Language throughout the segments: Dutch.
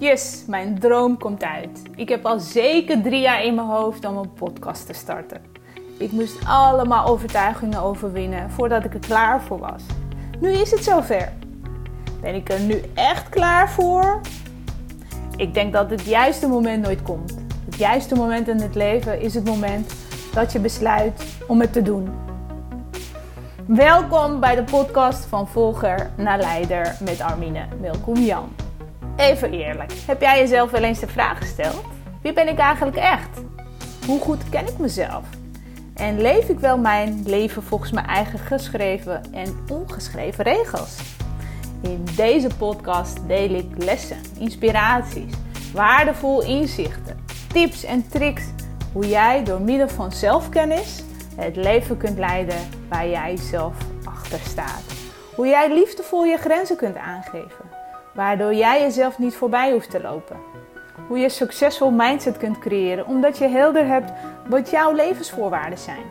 Yes, mijn droom komt uit. Ik heb al zeker drie jaar in mijn hoofd om een podcast te starten. Ik moest allemaal overtuigingen overwinnen voordat ik er klaar voor was. Nu is het zover. Ben ik er nu echt klaar voor? Ik denk dat het juiste moment nooit komt. Het juiste moment in het leven is het moment dat je besluit om het te doen. Welkom bij de podcast van Volger naar Leider met Armine Melkoen-Jan. Even eerlijk, heb jij jezelf wel eens de vraag gesteld? Wie ben ik eigenlijk echt? Hoe goed ken ik mezelf? En leef ik wel mijn leven volgens mijn eigen geschreven en ongeschreven regels? In deze podcast deel ik lessen, inspiraties, waardevol inzichten, tips en tricks hoe jij door middel van zelfkennis het leven kunt leiden waar jij zelf achter staat. Hoe jij liefdevol je grenzen kunt aangeven, waardoor jij jezelf niet voorbij hoeft te lopen. Hoe je succesvol mindset kunt creëren omdat je helder hebt wat jouw levensvoorwaarden zijn.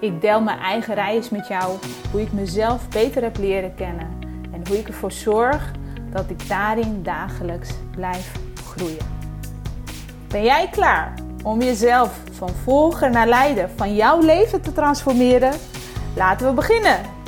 Ik deel mijn eigen reis met jou, hoe ik mezelf beter heb leren kennen en hoe ik ervoor zorg dat ik daarin dagelijks blijf groeien. Ben jij klaar om jezelf van volger naar leider van jouw leven te transformeren? Laten we beginnen!